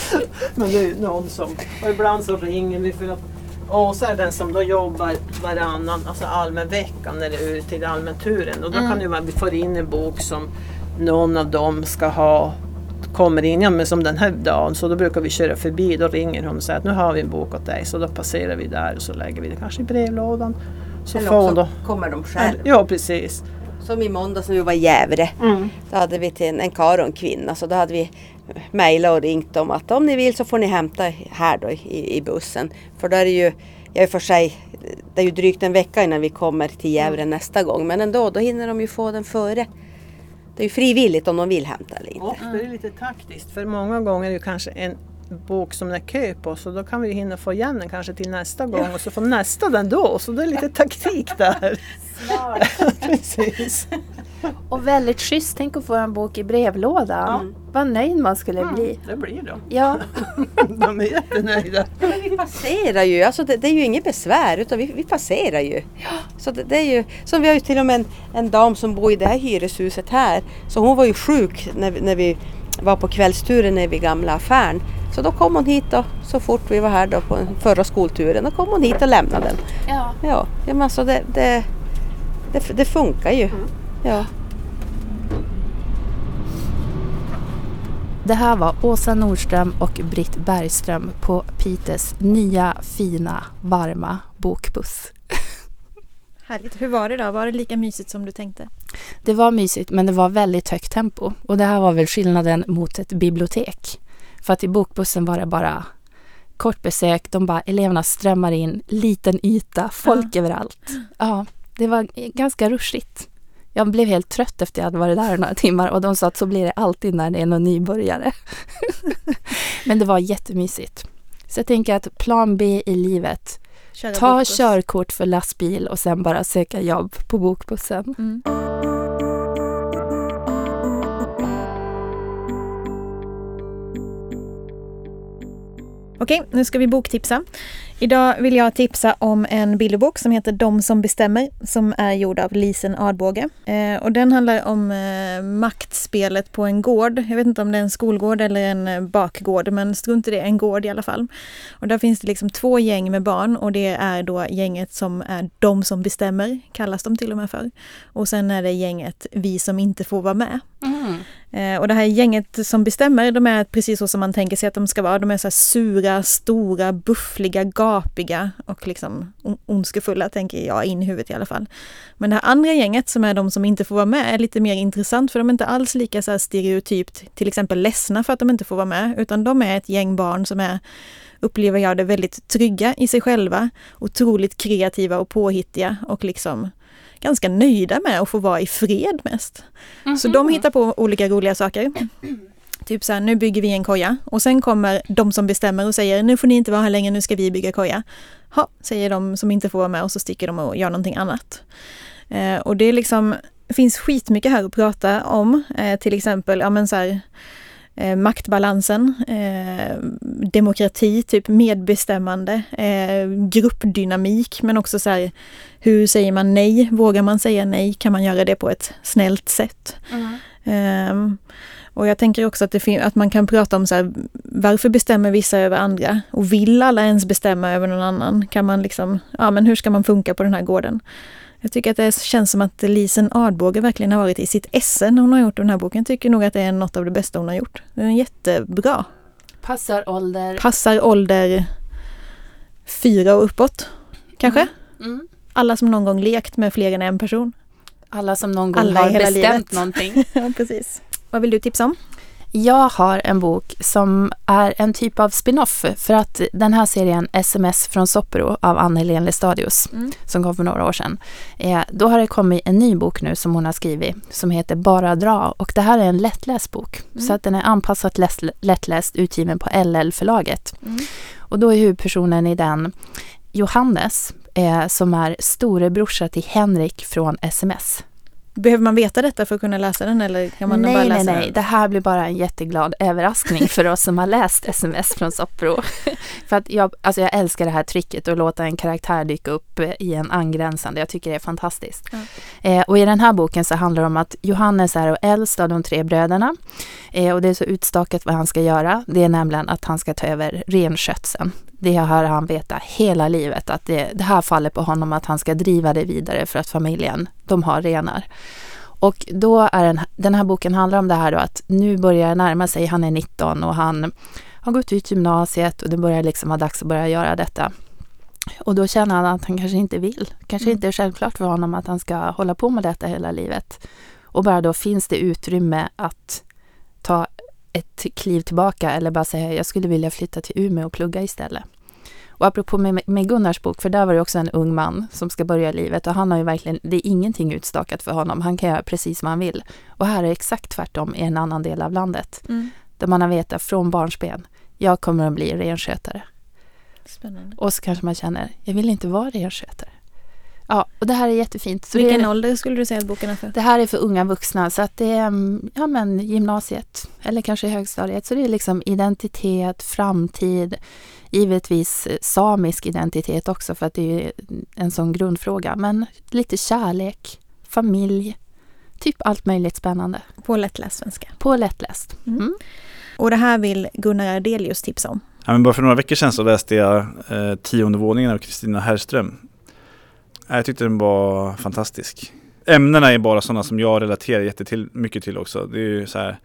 S3: Men det är någon som, och ibland så ringer vi för att Åsa är den som då jobbar varannan, alltså allmän vecka när det är ut till allmänturen. Och då mm. kan det vara vi får in en bok som någon av dem ska ha kommer in, ja men som den här dagen, så då brukar vi köra förbi, då ringer hon och säger att nu har vi en bok åt dig, så då passerar vi där och så lägger vi det kanske i brevlådan.
S6: Så Eller också då, kommer de själv.
S3: Ja precis.
S6: Som i måndags när vi var i Gävle. Mm. Då hade vi till en, en karl och en kvinna så då hade vi mejlat och ringt dem att om ni vill så får ni hämta här då i, i bussen. För då är det ju, jag är för sig, det är ju drygt en vecka innan vi kommer till Gävle mm. nästa gång men ändå, då hinner de ju få den före. Det är ju frivilligt om de vill hämta eller inte.
S3: Och det är lite taktiskt för många gånger är det kanske en bok som det är kö på så då kan vi hinna få igen den kanske till nästa gång ja. och så får nästa den då. Så det är lite taktik där. (laughs)
S5: Smart! (laughs) Precis. (laughs) Och väldigt schysst, tänk att få en bok i brevlådan. Mm. Vad nöjd man skulle mm, bli.
S3: Det blir de.
S5: Ja. (laughs)
S3: de är jättenöjda.
S6: Men vi passerar ju, alltså det, det, är ju inget besvär utan vi, vi passerar ju. Ja. Så det, det, är ju, som vi har ju till och med en, en dam som bor i det här hyreshuset här. Så hon var ju sjuk när, när vi var på kvällsturen nere vid gamla affären. Så då kom hon hit då, så fort vi var här då på förra skolturen. Då kom hon hit och lämnade den.
S5: Ja.
S6: Ja, ja men alltså det, det, det, det funkar ju. Mm. Ja.
S5: Det här var Åsa Nordström och Britt Bergström på Pites nya fina varma bokbuss. (laughs)
S2: Härligt. Hur var det då? Var det lika mysigt som du tänkte?
S5: Det var mysigt men det var väldigt högt tempo och det här var väl skillnaden mot ett bibliotek. För att i bokbussen var det bara kort besök, de bara eleverna strömmar in, liten yta, folk ja. överallt. Ja, det var ganska ruschigt. Jag blev helt trött efter att jag hade varit där några timmar och de sa att så blir det alltid när det är någon nybörjare. (laughs) Men det var jättemysigt. Så jag tänker att plan B i livet, Köra ta bokbuss. körkort för lastbil och sen bara söka jobb på bokbussen. Mm.
S2: Okej, nu ska vi boktipsa. Idag vill jag tipsa om en bilderbok som heter De som bestämmer som är gjord av Lisen Adbåge. Eh, och den handlar om eh, maktspelet på en gård. Jag vet inte om det är en skolgård eller en eh, bakgård men strunt i det, en gård i alla fall. Och där finns det liksom två gäng med barn och det är då gänget som är De som bestämmer, kallas de till och med för. Och sen är det gänget Vi som inte får vara med. Mm. Eh, och det här gänget som bestämmer, de är precis så som man tänker sig att de ska vara. De är så sura, stora, buffliga, gapiga och liksom ondskefulla, tänker jag in i huvudet i alla fall. Men det här andra gänget som är de som inte får vara med är lite mer intressant för de är inte alls lika så stereotypt till exempel ledsna för att de inte får vara med, utan de är ett gäng barn som är upplever jag det väldigt trygga i sig själva, otroligt kreativa och påhittiga och liksom ganska nöjda med att få vara i fred mest. Mm -hmm. Så de hittar på olika roliga saker. Typ så här, nu bygger vi en koja och sen kommer de som bestämmer och säger nu får ni inte vara här längre, nu ska vi bygga koja. Ha, säger de som inte får vara med och så sticker de och gör någonting annat. Eh, och det är liksom, finns skitmycket här att prata om. Eh, till exempel, ja men så här, eh, maktbalansen, eh, demokrati, typ medbestämmande, eh, gruppdynamik men också så här, hur säger man nej? Vågar man säga nej? Kan man göra det på ett snällt sätt? Mm. Och jag tänker också att, att man kan prata om så här, varför bestämmer vissa över andra? Och vill alla ens bestämma över någon annan? Kan man liksom, ja men hur ska man funka på den här gården? Jag tycker att det känns som att Lisen Adbåge verkligen har varit i sitt esse när hon har gjort den här boken. Jag tycker nog att det är något av det bästa hon har gjort. Den är jättebra.
S5: Passar ålder?
S2: Passar ålder fyra och uppåt, kanske. Mm. Mm. Alla som någon gång lekt med fler än en person.
S5: Alla som någon gång Alla har bestämt livet. någonting. (laughs)
S2: ja, precis. Vad vill du tipsa om?
S5: Jag har en bok som är en typ av spin-off för att den här serien SMS från Soppero av Ann-Helén Lestadius mm. som kom för några år sedan. Eh, då har det kommit en ny bok nu som hon har skrivit som heter Bara dra och det här är en lättläst bok. Mm. Så att den är anpassat lätt, lättläst utgiven på LL-förlaget. Mm. Och då är huvudpersonen i den Johannes eh, som är storebrorsa till Henrik från SMS.
S2: Behöver man veta detta för att kunna läsa den eller kan man
S5: nej,
S2: bara läsa
S5: nej, nej, nej. Det här blir bara en jätteglad överraskning för oss som har läst sms från Soppro. (laughs) för att jag, alltså jag älskar det här tricket att låta en karaktär dyka upp i en angränsande. Jag tycker det är fantastiskt. Ja. Eh, och i den här boken så handlar det om att Johannes är äldst av de tre bröderna. Eh, och det är så utstakat vad han ska göra. Det är nämligen att han ska ta över renskötseln det har han vetat hela livet att det, det här faller på honom att han ska driva det vidare för att familjen, de har renar. Och då är den, den här boken handlar om det här då att nu börjar det närma sig, han är 19 och han har gått ut gymnasiet och det börjar liksom vara dags att börja göra detta. Och då känner han att han kanske inte vill. Kanske mm. inte är självklart för honom att han ska hålla på med detta hela livet. Och bara då finns det utrymme att ta ett kliv tillbaka eller bara säga jag skulle vilja flytta till Umeå och plugga istället. Och apropå med, med Gunnars bok, för där var det också en ung man som ska börja livet och han har ju verkligen, det är ingenting utstakat för honom. Han kan göra precis vad han vill. Och här är det exakt tvärtom i en annan del av landet. Mm. Där man har vetat från barnsben, jag kommer att bli renskötare. Spännande. Och så kanske man känner, jag vill inte vara renskötare. Ja, och det här är jättefint.
S2: Så Vilken är, ålder skulle du säga att boken är för?
S5: Det här är för unga vuxna, så att det är mm, ja, men gymnasiet eller kanske högstadiet. Så det är liksom identitet, framtid, givetvis samisk identitet också för att det är en sån grundfråga. Men lite kärlek, familj, typ allt möjligt spännande.
S2: På lättläst svenska?
S5: På lättläst. Mm. Mm.
S2: Och det här vill Gunnar Ardelius tipsa om?
S4: Ja, men bara för några veckor sedan så läste jag eh, Tionde våningen av Kristina Herrström jag tyckte den var fantastisk. Ämnena är bara sådana som jag relaterar jättemycket till också. Det är ju så här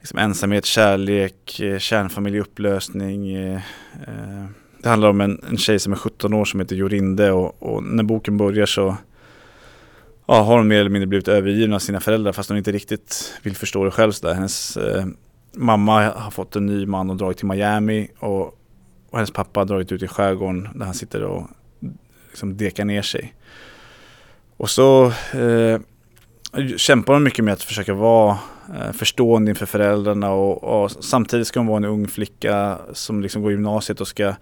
S4: liksom ensamhet, kärlek, eh, kärnfamiljeupplösning. Eh, eh, det handlar om en, en tjej som är 17 år som heter Jorinde och, och när boken börjar så ja, har hon mer eller mindre blivit övergiven av sina föräldrar fast hon inte riktigt vill förstå det själv. Så där. Hennes eh, mamma har fått en ny man och dragit till Miami och, och hennes pappa har dragit ut i skärgården där han sitter och liksom dekar ner sig. Och så eh, kämpar hon mycket med att försöka vara eh, förstående inför föräldrarna och, och, samtidigt ska hon vara en ung flicka som liksom går gymnasiet och ska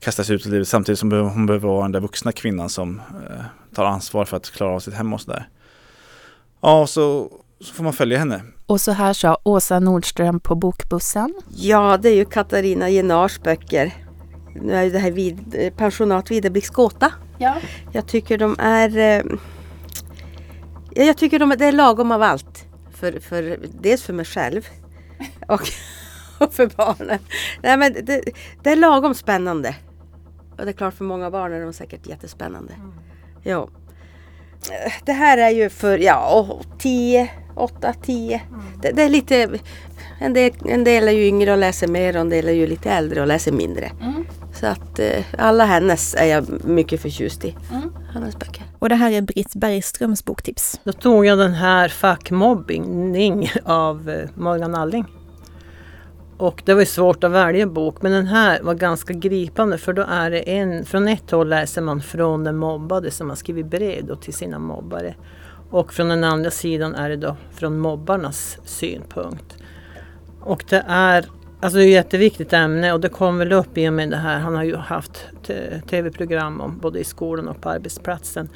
S4: kastas ut i livet samtidigt som hon behöver vara den där vuxna kvinnan som eh, tar ansvar för att klara av sitt hem och sådär. Ja, så, så får man följa henne.
S5: Och så här sa Åsa Nordström på Bokbussen.
S6: Ja, det är ju Katarina Genars böcker nu är det här vid, eh, pensionat Videblick Skåta. Ja. Jag tycker de är eh, Jag tycker de, det är lagom av allt. För, för, dels för mig själv och, (laughs) och för barnen. Nej, men det, det, är lagom spännande. Och det är klart för många barn är de säkert jättespännande. Mm. Ja. Det här är ju för ja, 10, 8, 10. Det, det, är lite en del, en del är ju yngre och läser mer och en del är ju lite äldre och läser mindre. Mm. Så att eh, alla hennes är jag mycket förtjust i. Mm. Hennes böcker.
S2: Och det här är Britt Bergströms boktips.
S3: Då tog jag den här Fackmobbing av eh, Morgan Alling. Och det var svårt att välja bok men den här var ganska gripande för då är det en, från ett håll läser man från den mobbade som har skrivit brev till sina mobbare. Och från den andra sidan är det då från mobbarnas synpunkt. Och det är Alltså det är ett jätteviktigt ämne och det kom väl upp i och med det här. Han har ju haft tv-program om både i skolan och på arbetsplatsen.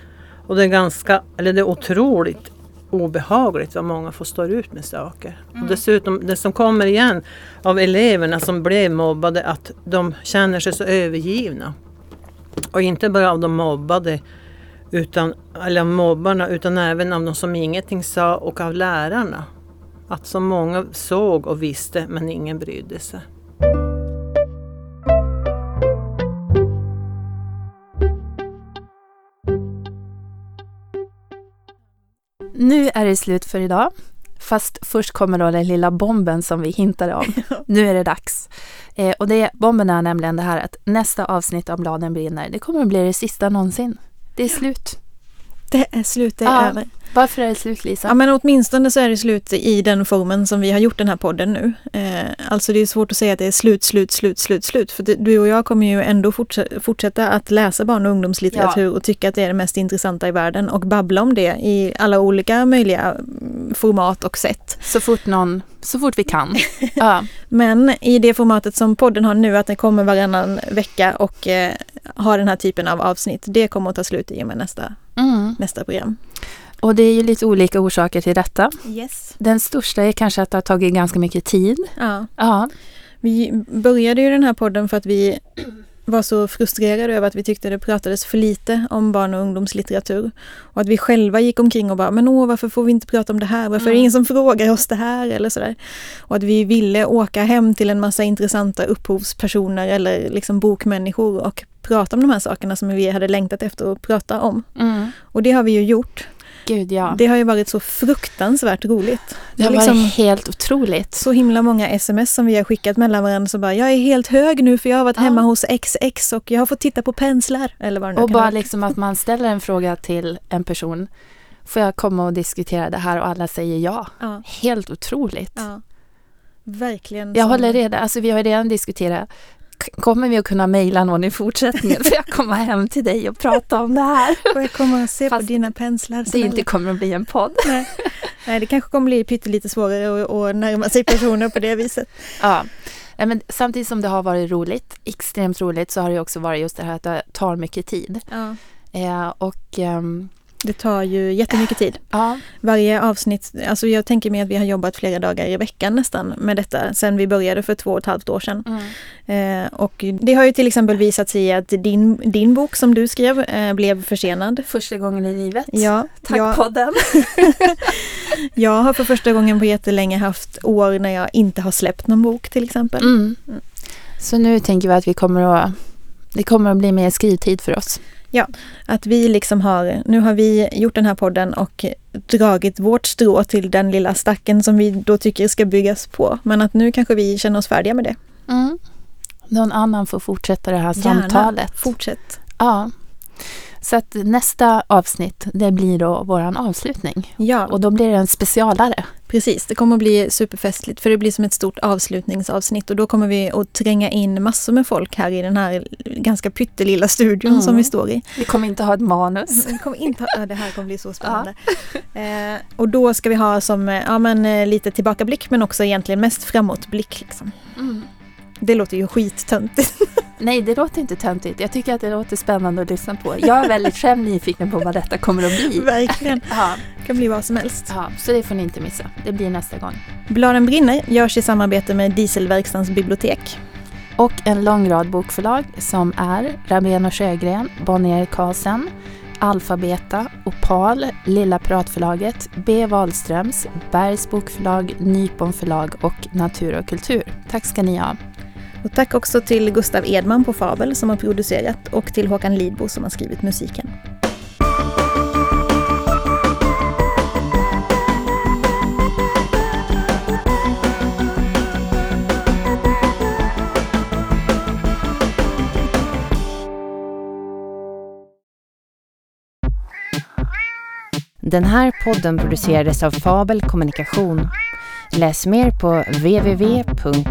S3: Och det är ganska, eller det är otroligt obehagligt vad många får stå ut med saker. Mm. Och dessutom det som kommer igen av eleverna som blev mobbade att de känner sig så övergivna. Och inte bara av de mobbade utan, eller mobbarna utan även av de som ingenting sa och av lärarna. Att så många såg och visste men ingen brydde sig.
S5: Nu är det slut för idag. Fast först kommer då den lilla bomben som vi hintade om. (laughs) Nu är det dags. Eh, och det, bomben är nämligen det här att nästa avsnitt av Bladen brinner, det kommer att bli det sista någonsin. Det är slut.
S2: Det är slut, det är
S5: Ja.
S2: över.
S5: Varför är det slut Lisa?
S2: Ja men åtminstone så är det slut i den formen som vi har gjort den här podden nu. Eh, alltså det är svårt att säga att det är slut, slut, slut, slut, slut. För det, du och jag kommer ju ändå fortsätta, att läsa barn och ungdomslitteratur och tycka att det är det mest intressanta i världen och babbla om det i alla olika möjliga mm, format och sätt.
S5: Så fort någon, så fort vi kan. (laughs) Ja.
S2: Men i det formatet som podden har nu, att den kommer varannan vecka och eh, har den här typen av avsnitt, det kommer att ta slut i och med nästa,
S5: Mm.
S2: nästa program.
S5: Och det är ju lite olika orsaker till detta.
S2: Yes.
S5: Den största är kanske att det har tagit ganska mycket tid.
S2: Ja.
S5: Ja,
S2: Vi började ju den här podden för att vi var så frustrerade över att vi tyckte det pratades för lite om barn och ungdomslitteratur. Och att vi själva gick omkring och bara, men åh, varför får vi inte prata om det här? Varför är det ingen som frågar oss det här? Eller sådär. Och att vi ville åka hem till en massa intressanta upphovspersoner eller liksom bokmänniskor och prata om de här sakerna som vi hade längtat efter att prata om.
S5: mm.
S2: Och det har vi ju gjort.
S5: Gud ja.
S2: Det har ju varit så fruktansvärt roligt.
S5: Det har
S2: liksom-
S5: varit helt otroligt.
S2: så himla många sms som vi har skickat mellan varandra så bara jag är helt hög nu för jag har varit
S5: Ja.
S2: hemma hos XX och jag har fått titta på penslar eller vad det nu
S5: Och
S2: kan
S5: bara
S2: vara.
S5: liksom att man ställer en fråga till en person. Får jag komma och diskutera det här och alla säger ja.
S2: Ja,
S5: Helt otroligt.
S2: ja. Verkligen.
S5: Jag
S2: som-
S5: håller redan, alltså vi har redan diskuterat Kommer vi att kunna mejla någon i fortsättningen? Får jag komma hem till dig och prata om det här? (laughs)
S2: Får jag komma och se på
S5: Fast
S2: dina penslar?
S5: Det inte kommer att bli en podd. (laughs)
S2: Nej, det kanske kommer bli pyttelite svårare att, att närma sig personer på det viset.
S5: Ja. Nej, Men samtidigt som det har varit roligt, extremt roligt, så har det också varit just det här att det tar mycket tid.
S2: Ja.
S5: Eh, och ehm,
S2: Det tar ju jättemycket tid.
S5: ja,
S2: Varje avsnitt, alltså jag tänker mig att vi har jobbat flera dagar i veckan nästan med detta sen vi började för två och ett halvt år sedan.
S5: mm.
S2: Eh, och det har ju till exempel visat sig att din, din bok som du skrev eh, blev försenad.
S5: första gången i livet.
S2: Ja,
S5: Tack
S2: jag,
S5: podden. (laughs)
S2: jag har för första gången på jättelänge haft år när jag inte har släppt någon bok till exempel.
S5: Mm. Så nu tänker vi att vi kommer att det kommer att bli mer skrivtid för oss.
S2: Att vi liksom har, nu har vi gjort den här podden och dragit vårt strå till den lilla stacken som vi då tycker ska byggas på. Men att nu kanske vi känner oss färdiga med det.
S5: Mm. Någon annan får fortsätta det här
S2: Gärna.
S5: samtalet.
S2: Fortsätt.
S5: Ja. Så att nästa avsnitt, det blir då våran avslutning.
S2: Ja,
S5: Och då blir det en specialare.
S2: precis. Det kommer att bli superfestligt för det blir som ett stort avslutningsavsnitt och då kommer vi att tränga in massor med folk här i den här ganska pyttelilla studion
S5: Mm.
S2: som vi står i.
S5: Vi kommer inte ha ett manus.
S2: Vi kommer inte ha, ja, det här kommer bli så spännande. (laughs) Eh, och då ska vi ha som eh, ja, men, eh, lite tillbakablick men också egentligen mest framåtblick. Liksom.
S5: Mm.
S2: Det låter ju skittöntigt. (laughs)
S5: Nej, det låter inte töntigt. Jag tycker att det låter spännande att lyssna på. Jag är väldigt själv nyfiken på vad detta kommer att bli.
S2: Verkligen.
S5: Ja,
S2: Det kan bli vad som helst.
S5: ja, så det får ni inte missa. Det blir nästa gång.
S2: Bladen brinner görs i samarbete med Dieselverkstans bibliotek.
S5: Och en lång rad bokförlag som är Rabén och Sjögren, Bonnier Carlsen, Alfabeta, Opal, Lilla Piratförlaget, B. Wahlströms, Bergs Bokförlag, Nypon förlag och Natur och kultur. Tack ska ni ha.
S2: Och tack också till Gustav Edman på Fabel som har producerat och till Håkan Lidbo som har skrivit musiken.
S7: Den här podden producerades av Fabel Kommunikation. Läs mer på www.fabel.se.